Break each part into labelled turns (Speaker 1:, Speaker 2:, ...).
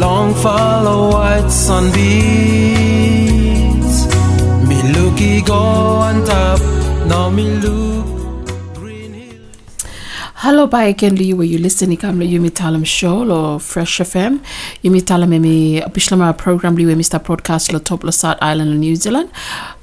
Speaker 1: Long follow white sunbeams. Me looky go on top. Now me look.
Speaker 2: Hello, again, Lee, where you listen to Yumi Talem Show or Fresh FM. Yumi Talem emi Bislama program Lee, Mr. Broadcast lo top lo South Island lo New Zealand.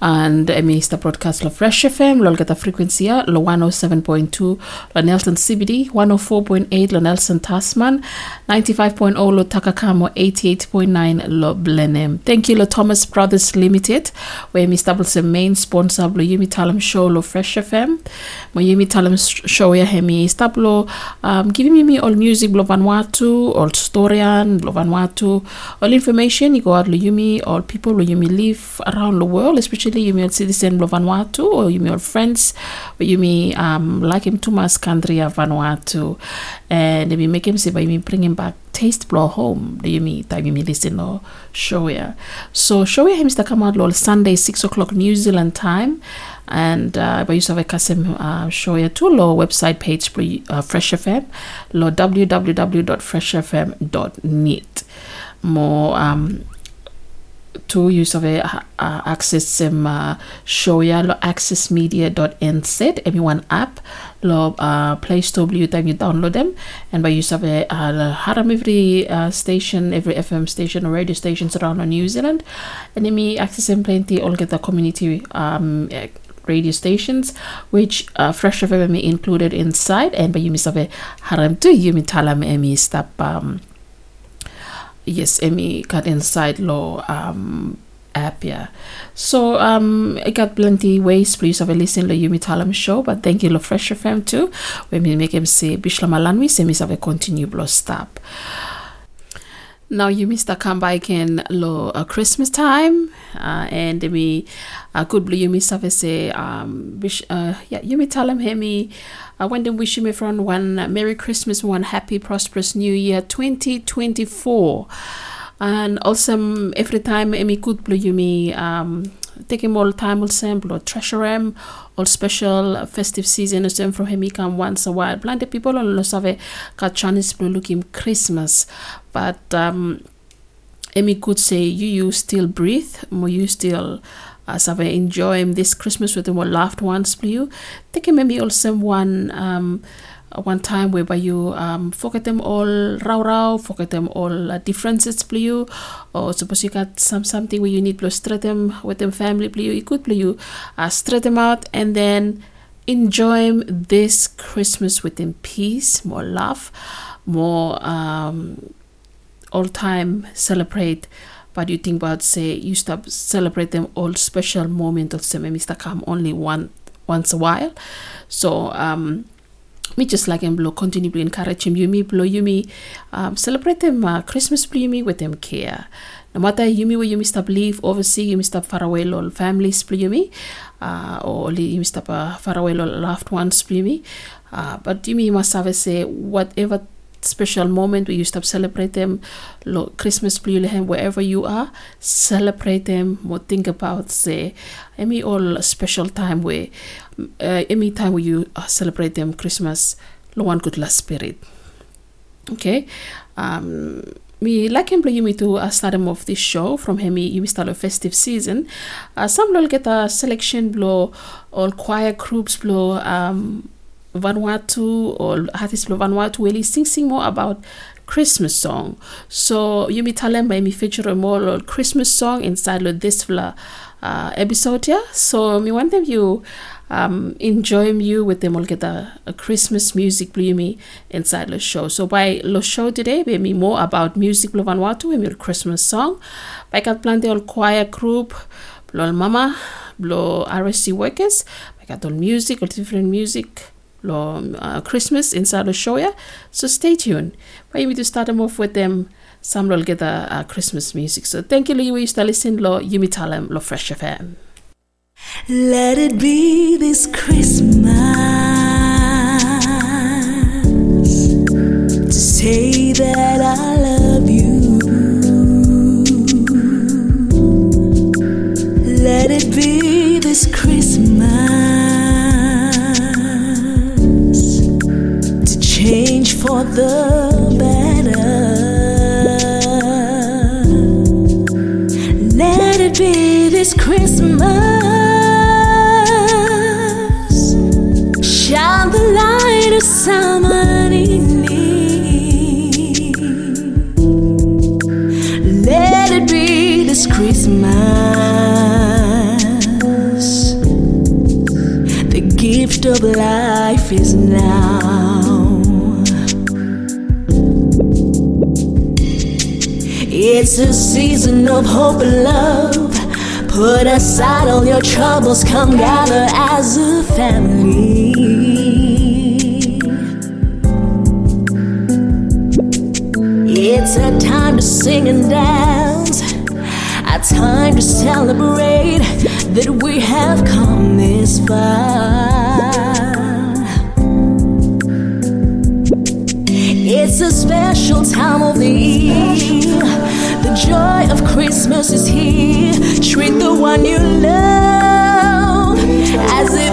Speaker 2: And emi Mr. Broadcast lo Fresh FM lo the frequency lo 107.2 lo Nelson CBD, 104.8 lo Nelson Tasman, 95.0 lo Takakamo, 88.9 lo Blenheim. Thank you lo Thomas Brothers Limited, where Mr. Doubles main sponsor lo Yumi Talem Show lo Fresh FM. Mo Yumi Talem Show ya hemi stablo um, giving me all music blo Vanuatu, all historian blo Vanuatu, all information you go out lo yumi, all people lo yumi live around the world, especially yumi all citizen blo Vanuatu or yumi all friends but yumi um, like him too much country Vanuatu and we make him say by me bring him back taste blow home. Do you mean time you listen no show ya so show ya him mr out lol Sunday six o'clock New Zealand time. And uh, by use of a custom uh, show ya to website page for uh, Fresh FM lo www.freshfm.net more um to use of a access um, uh, show ya lo accessmedia.nz everyone app lo uh, play store blue time you download them. And by use of a uh, haram every uh, station every fm station or radio stations around New Zealand. And me access them plenty all get the community um eh, radio stations which uh, fresh FM included inside. And by of a haram to you me talam emi stop um yes emi got inside law um app yeah. So um i got plenty ways please have a listen to yumi talem show but thank you lo fresh fm too. When we make him say bishla malanwi se mis have a continue blow stop. Now you a come back in lo uh, Christmas time uh, and me uh, good blue you miss have a say um wish uh yeah you me tell him hey me uh, when to wish you me one Merry Christmas one happy prosperous New Year 2024 and also every time blue you me um take him all time will sample or treasure him all special festive season is them from him he come once a while. Plenty people on lo save ka Chinese blue looking Christmas. But um Emi could say you you still breathe? More you still uh, save enjoy this Christmas with your loved ones take him maybe also one um one time whereby you um, forget them all rau rau, forget them all uh, differences blue, or suppose you got some something where you need to straight them with them family blue, you could blue, uh, straight them out and then enjoy this Christmas with them peace, more love, more um, all time celebrate. But you think about say you stop celebrate them all special moment of some Mr. come only one once a while. So um me just like him blow continue encourage him you me blow you me um, celebrate them uh, Christmas blue you me with them care no matter you me where you stop leave overseas you must stop far away lol families blue you me uh, or you stop uh, far away lol loved ones blue me uh, but you me must have say whatever special moment where you stop celebrate them lo Christmas blue wherever you are celebrate them more think about say any all special time where uh, any time where you uh, celebrate them Christmas lo one good last spirit. Okay? Um me like him play me to uh, start him off this show from him you start a festive season. Uh, some will get a selection blow all choir groups blow um Vanuatu or artists from Vanuatu really sing sing more about Christmas song. So you me tell them by me feature a more Christmas song inside this uh, episode yeah. So me want them you um enjoy you with them all get a, a Christmas music blue me inside the show. So by the show today be me more about music blue Vanuatu and your Christmas song. I got plenty of choir group, blow mama, blow RSE workers, I got all music, all different music uh, Christmas inside yeah. So stay tuned. You to start them off with them some will get the uh, Christmas music. So thank you. We used to listen lo Yumi Talem lo Fresh FM.
Speaker 3: Let it be this Christmas to say that I love you. Let it be this Christmas for the better. Let it be this Christmas. Shine the light of summer evening. Let it be this Christmas. The gift of life is now. It's a season of hope and love. Put aside all your troubles, come gather as a family. It's a time to sing and dance, a time to celebrate that we have come this far. Special time of the year. The joy of Christmas is here. Treat the one you love as if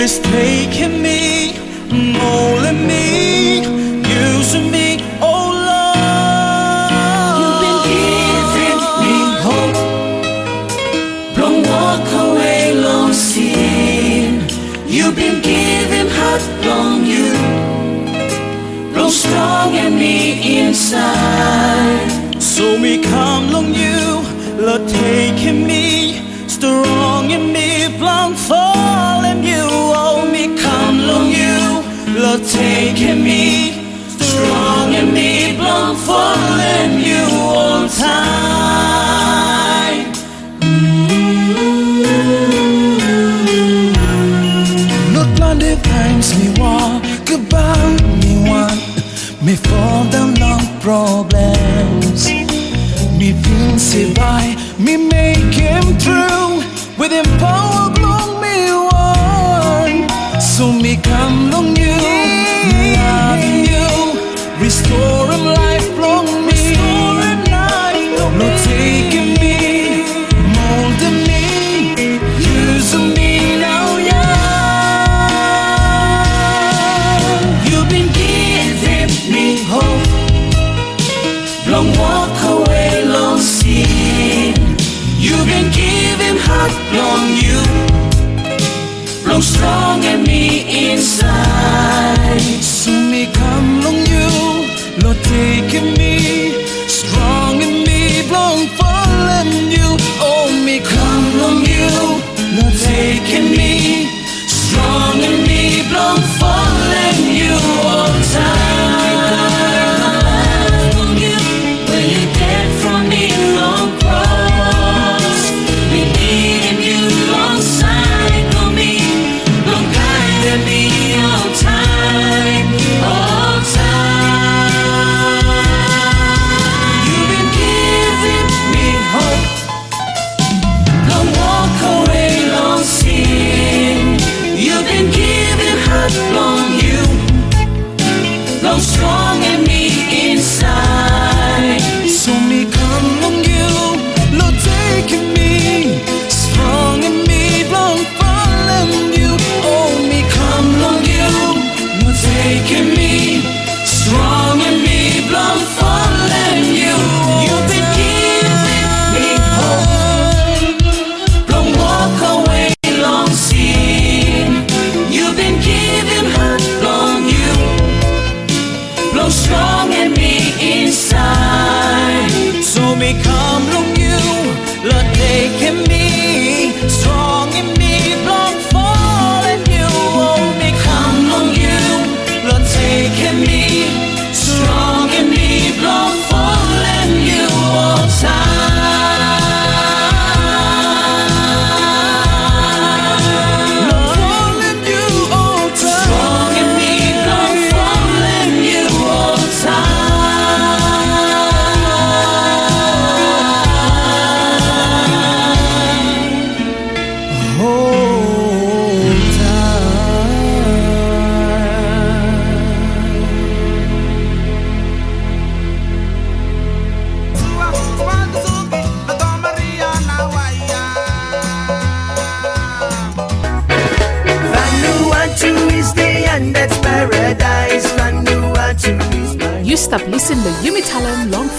Speaker 3: It's taking
Speaker 1: me, molding me, using me, oh Lord.
Speaker 3: You've been giving me hope. Don't walk away, long. You've been giving heart, long you. Strong in me inside.
Speaker 1: So me come, long you, Lord, taking me. making me strong and me I'm following you all time. Look Not man defines me walk about me one. Me for down long problems. Me things by me make him through with him power blow me one. So me come long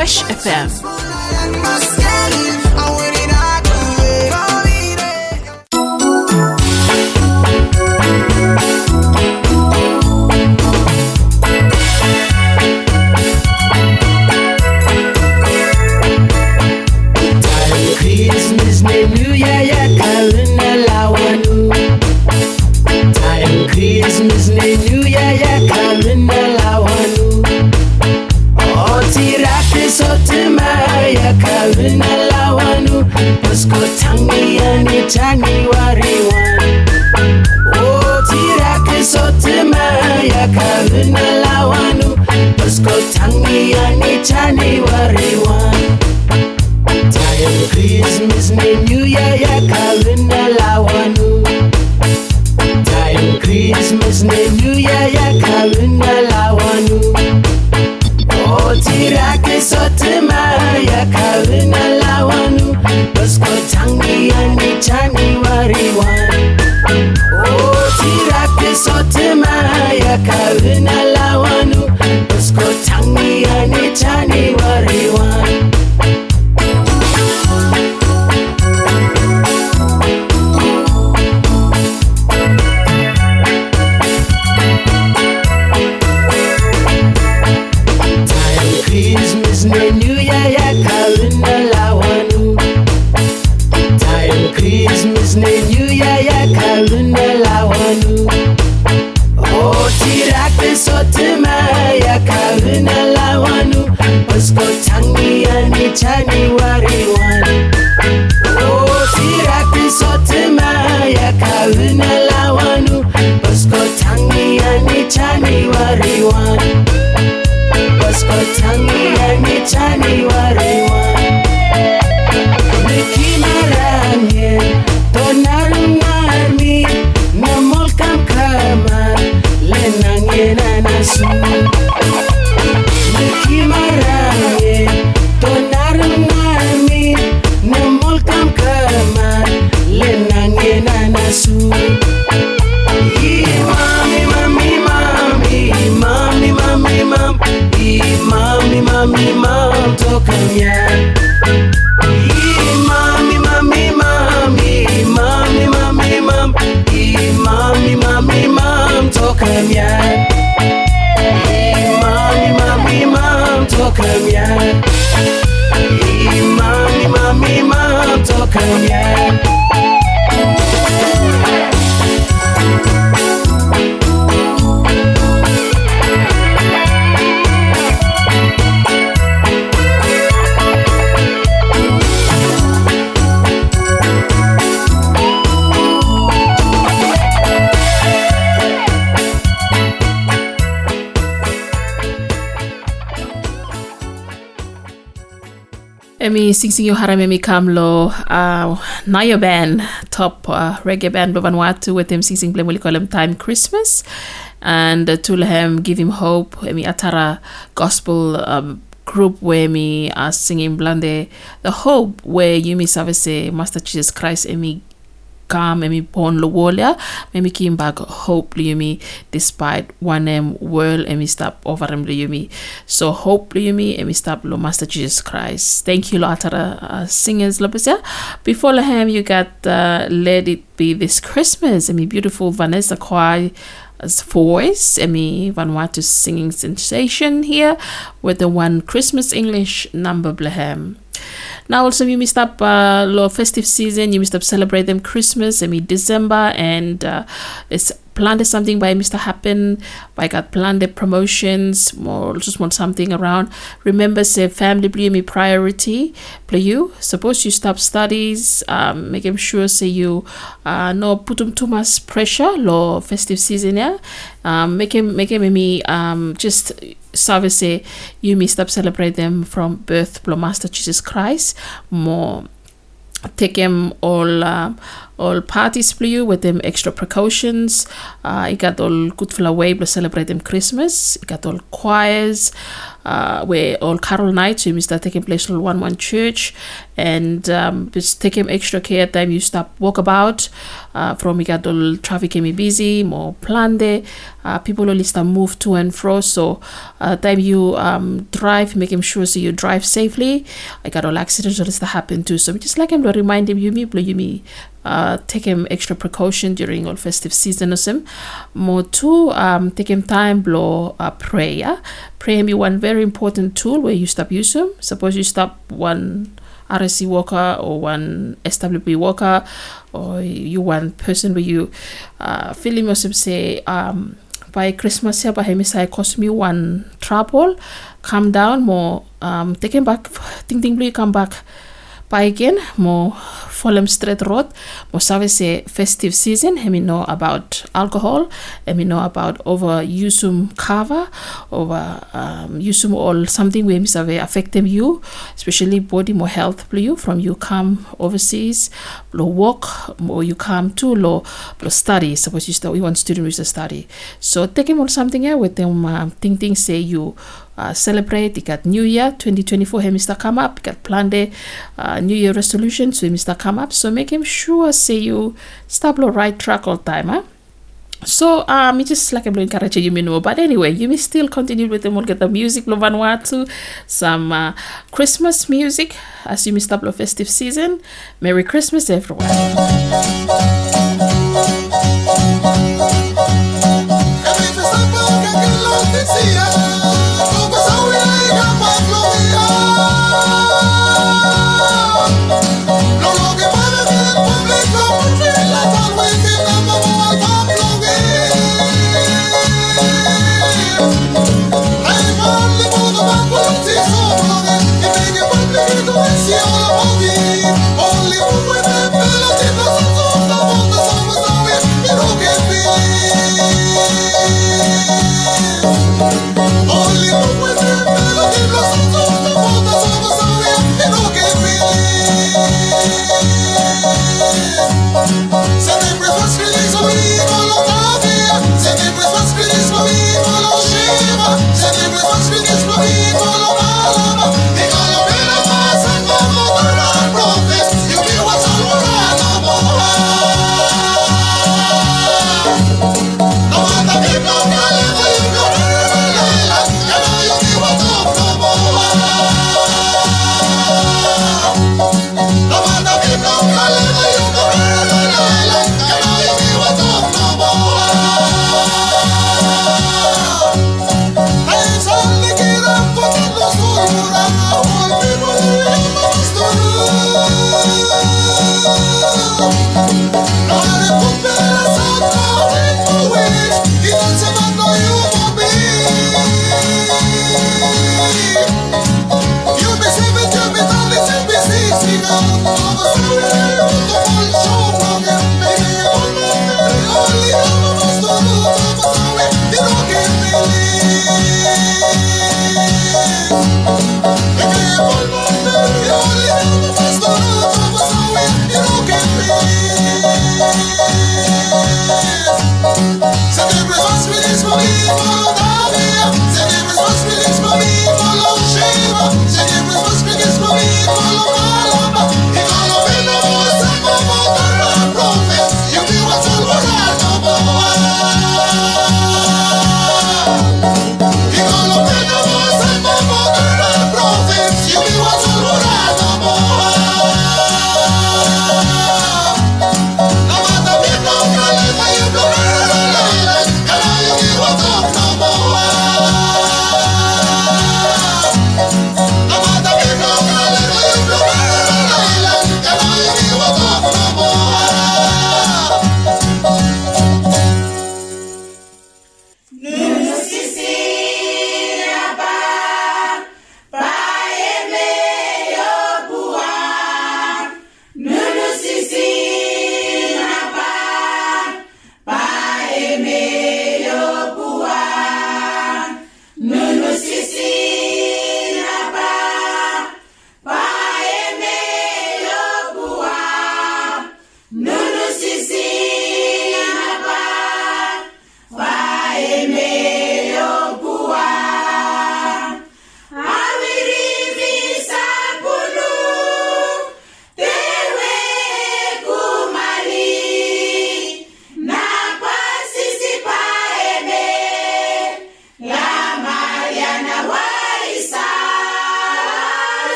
Speaker 4: Fresh FM.
Speaker 5: listening, New Year,
Speaker 4: yeah, calling première. Imam, imam, imam, to première.
Speaker 2: Emi sing sing yo haram emi kamlo uh, Naya band top uh, reggae band ba Vanuatu with him sing sing blame call him time Christmas. And uh, to him give him hope emi atara gospel um, group where me are singing blande. The hope where you me service Master Jesus Christ emi kam emi pon lo wolia emi kim bag hope li yumi despite one em world emi stop over em li yumi so hope li yumi emi stop lo master jesus christ. Thank you lo atara uh, singers lo besya before lahem you got uh, let it be this christmas emi beautiful Vanessa Quai voice Emi Vanuatu singing sensation here with the one Christmas English number Blahem. Now also you missed up uh, lo festive season, you missed up celebrate them Christmas, I mean December and uh, it's planned something by Mr. Happen, by got planned the promotions, more just want something around. Remember say family be me priority. Play you. Suppose you stop studies, um, making sure say you uh no put them too much pressure lo festive season yeah. Um make him make him me um just service you may stop celebrate them from birth blow master Jesus Christ more take them all um, all parties for you with them extra precautions. Uh, you got all good for way to celebrate them Christmas. You got all choirs, uh, where all carol nights you start taking place in one one church, and um, just take him extra care time you stop walk about. Uh, from all traffic can be busy, more planned. Uh, people start move to and fro. So uh, time you um, drive, making sure so you drive safely. I got all accidents that happen too. So just like him to remind him you me, you me uh, take him extra precaution during all festive season him. More two, um, take him time blow uh, prayer. Prayer be one very important tool where you stop them. Suppose you stop one RSE worker or one SWP worker or you one person where you uh, feeling yourself say um, by Christmas here by him say cost me one trouble calm down more um take him back think think blue come back pa again mo Fulham Street Road mo sabe se festive season we know about alcohol we know about over usum cover over um, usum all something we sabe affect them you especially body more health for you from you come overseas lo work or you come to lo lo study suppose you study we want student to study. So take him on something here with them um, thing say you uh, celebrate. You got New Year 2024 here, Mr. Come Up. You got plan the uh, New Year resolution to Mr. Come Up. So make him sure say you the right track all time, huh? So um, it just like I'm encourage you, you know. But anyway, you may still continue with them. We'll get the music, lo Vanuatu, some uh, Christmas music as you may the festive season. Merry Christmas, everyone.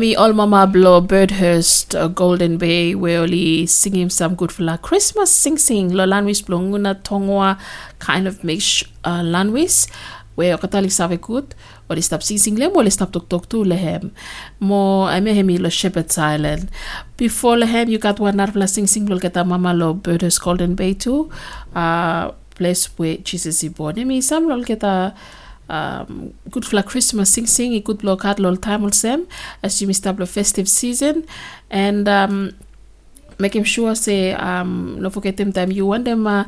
Speaker 2: Emmy Olmama Blow Birdhurst uh, Golden Bay Weoli singing some good for la Christmas sing sing lo lanwis blonguna tongwa kind of mix uh, lanwis. Where katali save good or they stop sing sing lem or they stop talk talk to lehem. Mo I may hemi lo Shepherd's Island before lehem you got one narvla sing sing lo get a mama lo Birdhurst Golden Bay too. Uh place where Jesus is born. Emmy some lo get a um, good for Christmas sing sing good block hard lol time sem as you the festive season. And um, making sure say um no forget them time you want them uh,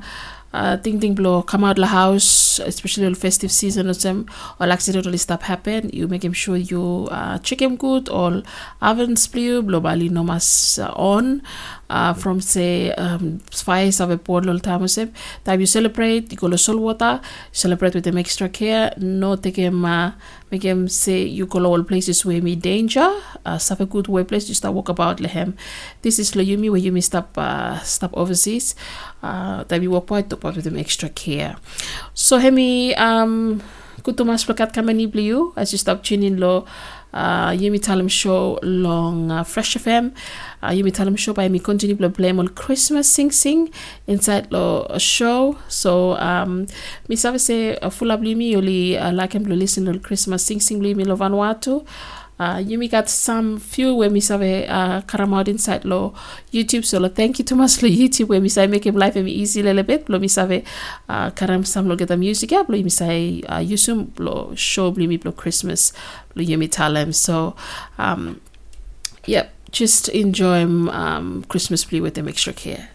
Speaker 2: uh, ting ting blow come out the house especially on festive season or some or accident or stuff happen you make him sure you uh, check him good or oven blue blow bali no mas uh, on uh, from say um, spice of a board little time time you celebrate you go to salt water celebrate with them extra care no take him uh, make him say you go to all places where me danger uh, have a good way place to start walk about lehem this is Loyumi where you may stop uh, stop overseas uh, that we walk quite top with them extra care. So hemi um good to mas plakat kamani blue as you stop tuning low uh, Yumi Talem show long uh, Fresh FM. Uh, Yumi Talem show by me continue to play on Christmas sing sing inside a show. So um mi sabe se uh, me only uh, like to listen to Christmas sing sing me lo Vanuatu. Uh, Yumi got some few where sabe uh, karam out inside lo. YouTube solo. thank you too much lo YouTube where say make him life easy a little bit lo me sabe uh, karam some lo get the music up lo me say uh, yusum lo show bli me lo Christmas lo Yumi talem so um yep just enjoy um, Christmas play with them extra care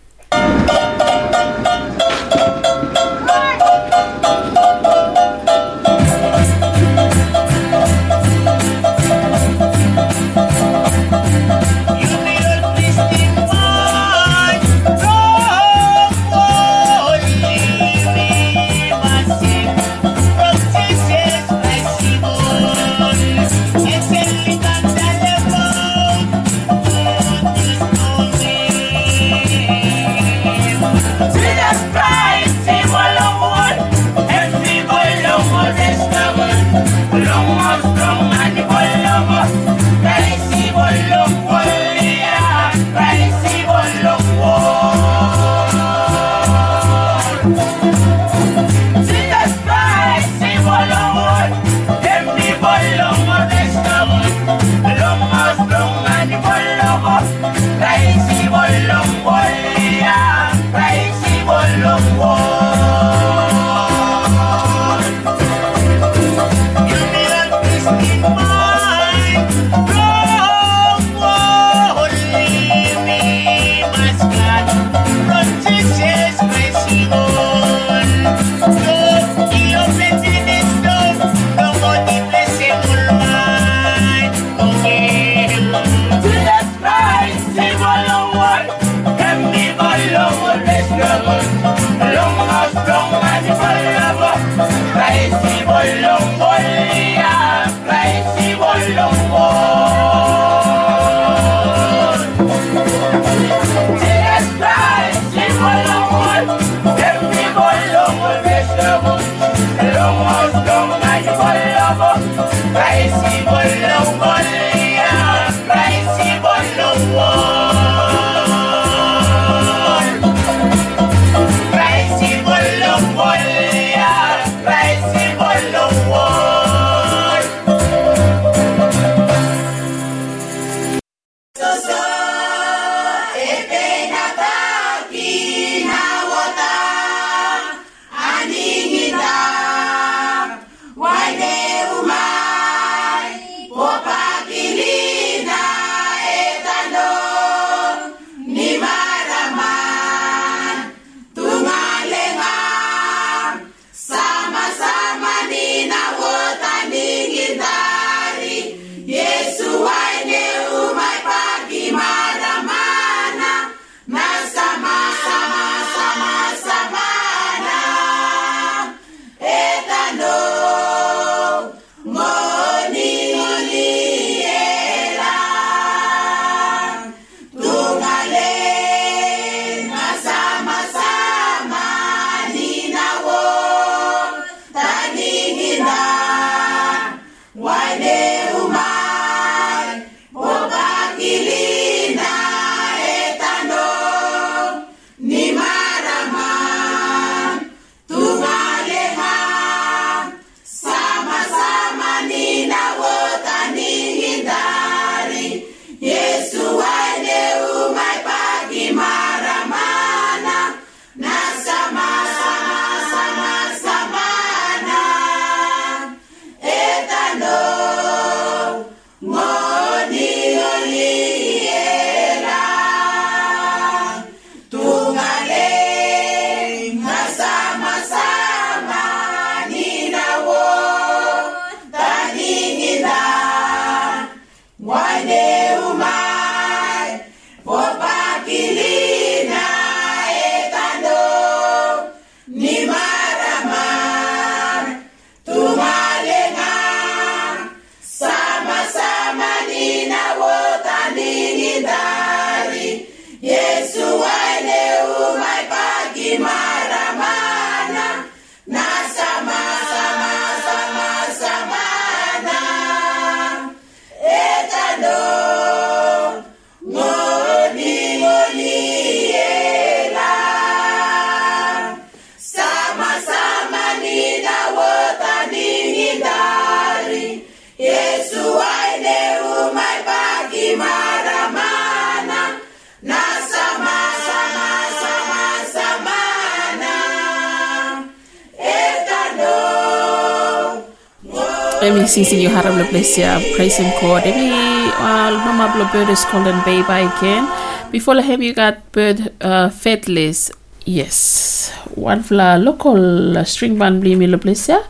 Speaker 2: Emi sisi you haram lo plesia praise him God. Emi uh, mama blo bird is called and baby again. Before him you got bird uh, faithless. Yes, one fla local uh, string band bli mi lo plesia.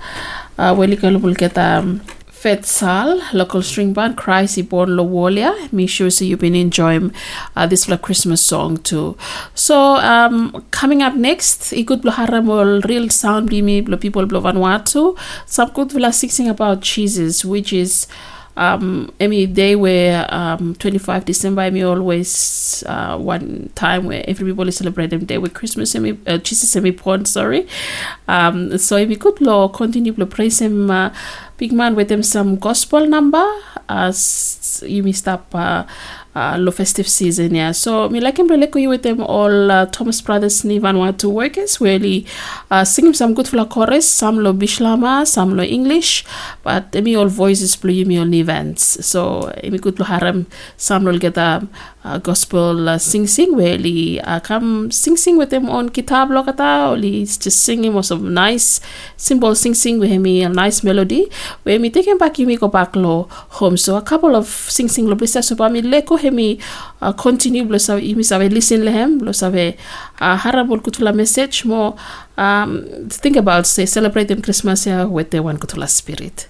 Speaker 2: Uh, weli kalau bul kita um, Local string band, Christ Born Lowolia. Me sure so you've been enjoying uh, this for Christmas song too. So um, coming up next, ikut blo haram ol real sound bimi blo people blo Vanuatu. Some good vla sing about cheeses, which is um, mean, day where um, 25 December, I mean, always uh, one time where everybody celebrate them day with Christmas, semi, uh, Jesus semi porn, sorry. Um, so if we could lo continue to praise him, uh, big man with them some gospel number as you missed up uh, uh, lo festive season, yeah. So me like him releko you with them all uh, Thomas Brothers ni Vanuatu workers really uh, sing him some good for chorus, some lo Bislama, some lo English, but me all voices play me all events. So me good lo haram some lo get a uh, gospel uh, sing sing really uh, come sing sing with them on kitab lo kata or just singing was some nice simple sing sing with me a nice melody where me taking back you me go back lo home so a couple of sing sing lo blisa so mi leko hemi uh, continue lo sabe imi sabe listen lehem lo sabe uh, harabol kutula message mo um, think about say celebrate them Christmas here with the one kutula spirit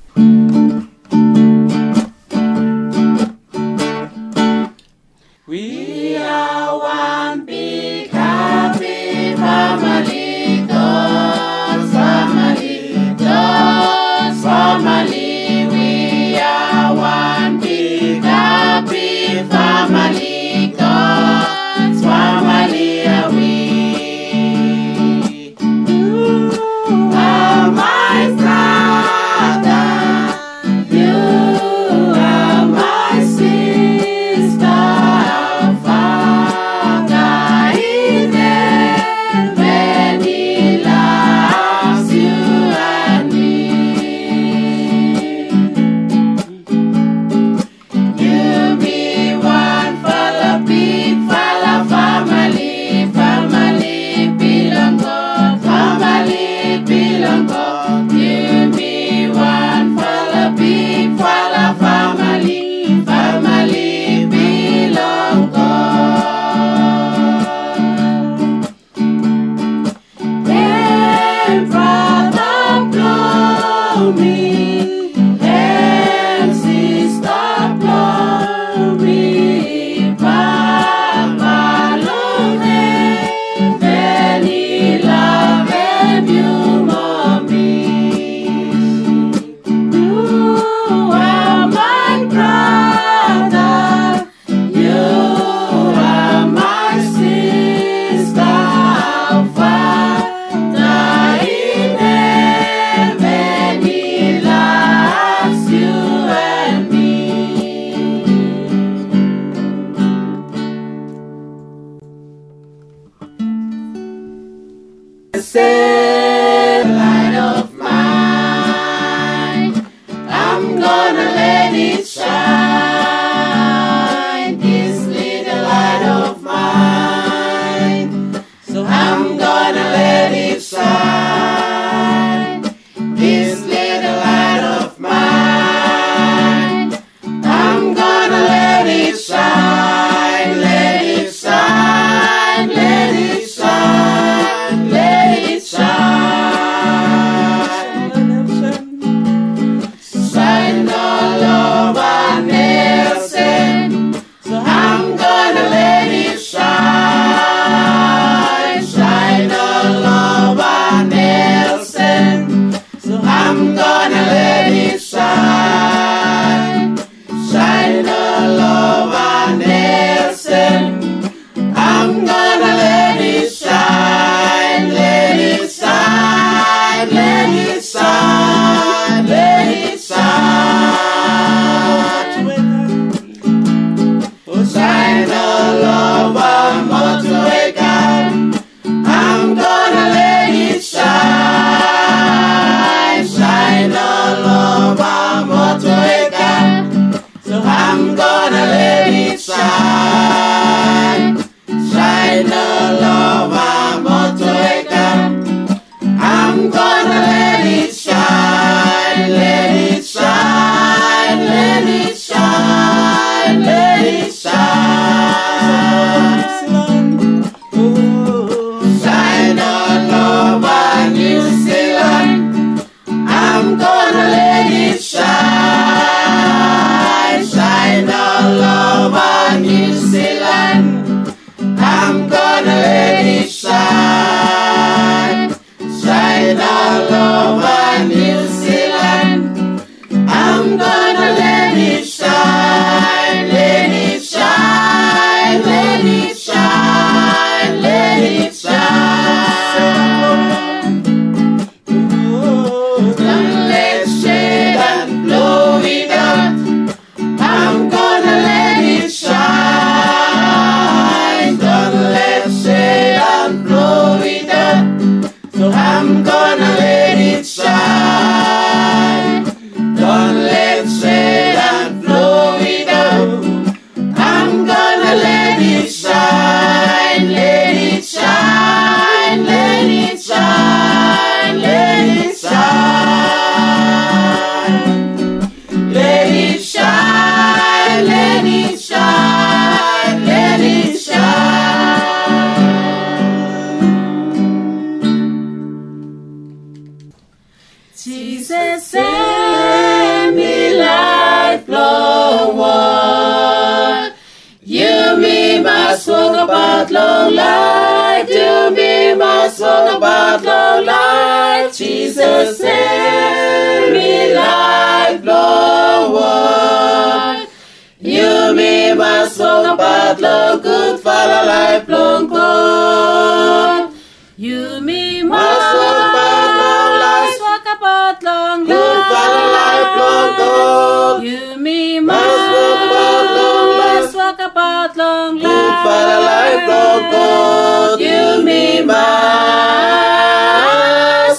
Speaker 6: about long good Father lifelong God. You me must walk about long life. Walk about long life.
Speaker 3: Good Father lifelong God.
Speaker 6: You me
Speaker 3: Must walk about long life.
Speaker 6: walk about long life.
Speaker 3: Good Father lifelong God.
Speaker 6: You me must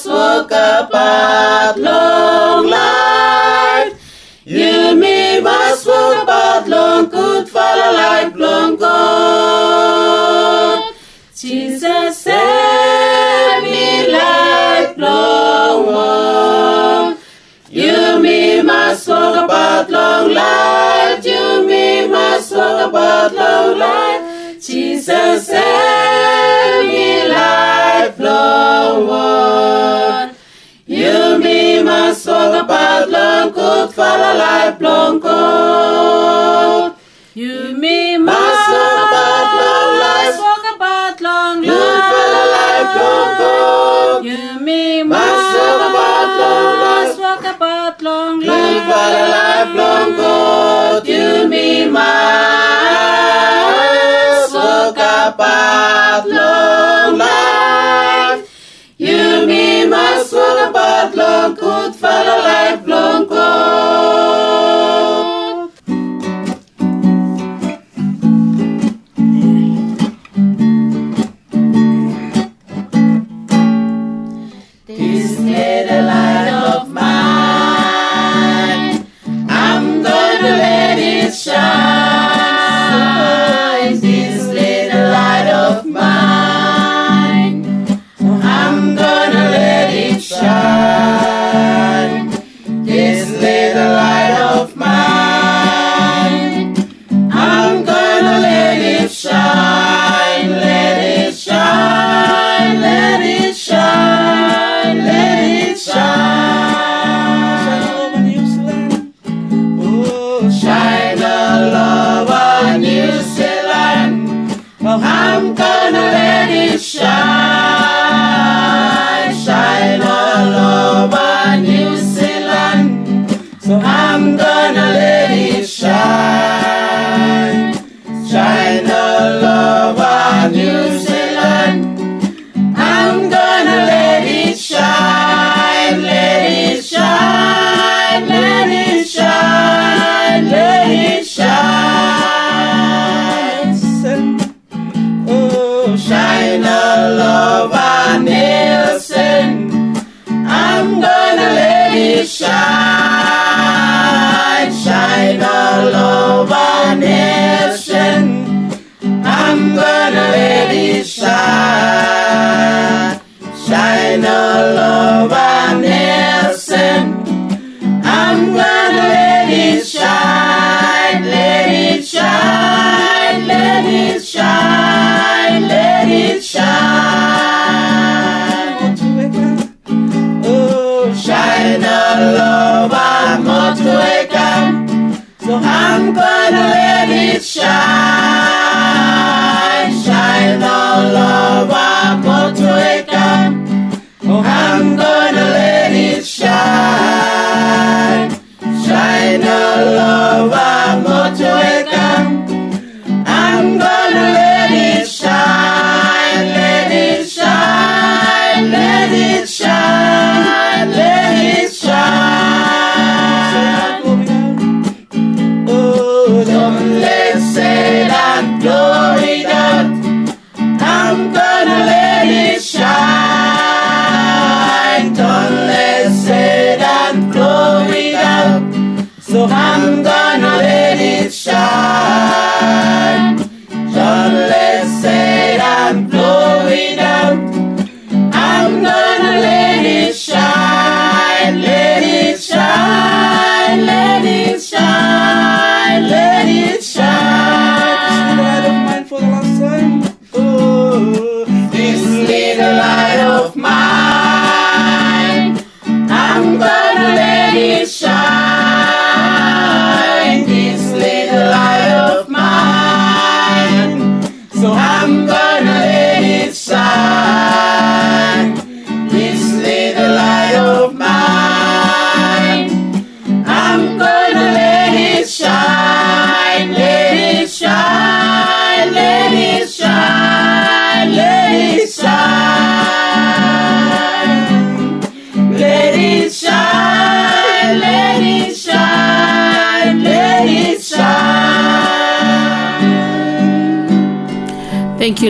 Speaker 6: walk about long life. Long good Father lifelong God. Jesus send me lifelong one. You me must walk about long life. You me must walk about long life. Jesus send me lifelong one. You me must walk about long good Father lifelong God. You me must walk about long life. Walk about long life.
Speaker 3: Good Father lifelong God.
Speaker 6: You me
Speaker 3: Must
Speaker 6: must
Speaker 3: walk about long life.
Speaker 6: walk about long life.
Speaker 3: Good Father lifelong God.
Speaker 6: You me walk about long life. Must walk about long good Father lifelong God.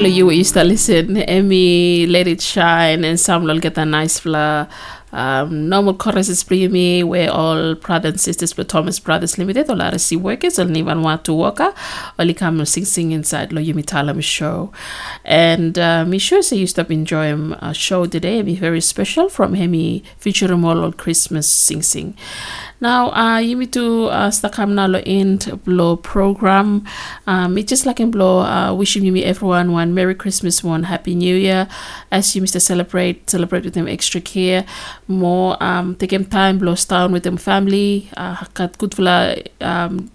Speaker 2: Thank you, used to listen. Emmy, Let It Shine, and some will get a nice flower. Um, normal chorus is me where all brothers and sisters for Thomas Brothers Limited, all RSE workers, all even want to work, all come sing sing inside Lo Yumi Talem show. And uh, me sure say you stop enjoying a show today, be very special from Hemi featuring all Christmas sing sing. Now, uh, you need to uh, stakam nalo in blow program. Um, it's just like in blow, uh, wishing you me everyone one Merry Christmas, one Happy New Year. As you Mr. Celebrate, celebrate with them extra care. More, um, take them time, blow down with them family. Uh, good for um,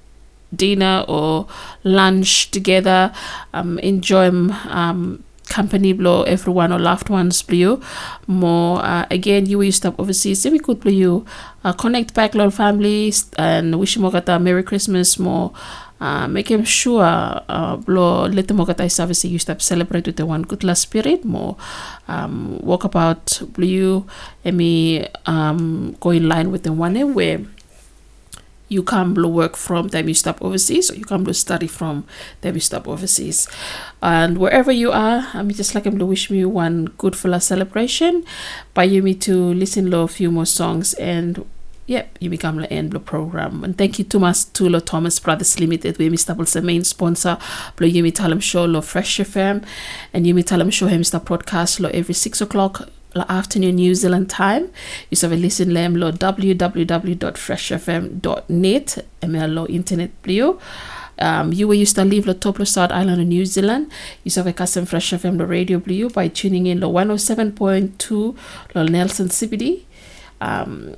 Speaker 2: dinner or lunch together. Um, enjoy um, company blow everyone or loved ones blue more uh, again you stop overseas if we could blue uh, connect back little families and wish them a merry christmas more uh, making sure uh, blow let them get service you stop celebrate with the one good last spirit more um, walk about blue and me um, go in line with the one where you come to work from time you stop overseas or you come to study from time you stop overseas and wherever you are I'm just like i'm to wish me one good full celebration by you me to listen to a few more songs and Yep, you become the end of program. And thank you too much to Mas Tulo Thomas Brothers Limited, where Mr. the main sponsor, Blow Yumi Talem Show, Lo Fresh FM, and Yumi Talem Show, him Mr. Broadcast, Lo every six o'clock afternoon New Zealand time. You have a listen lem lo www.freshfm.net MLO internet blue. Um, you were used to live the top South Island of New Zealand. You have a custom Fresh FM the radio blue by tuning in the 107.2 lo Nelson CBD. Um,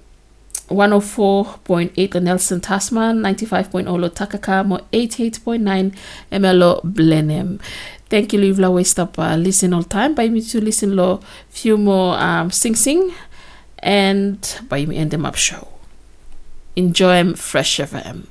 Speaker 2: 104.8 Nelson Tasman, 95.0 Lo Takaka, 88.9 MLO Blenheim. Thank you, Livla Waste up uh, listen all time. By me to listen lo few more um, sing sing and by me end them up show. Enjoy Fresh FM.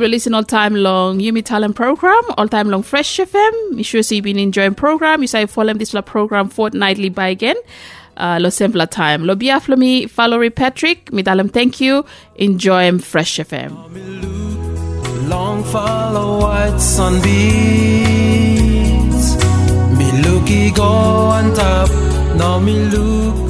Speaker 2: Thank you for listening all time long Yumi Talem program, all time long Fresh FM. Me sure see you've been enjoying program. You say follow this program fortnightly by again. Uh, lo simple time. Lo biaf lo mi Valerie Patrick. Mi dalam thank you. Enjoy Fresh FM.
Speaker 1: Long follow white sunbeams. Me looky go on top. Now me look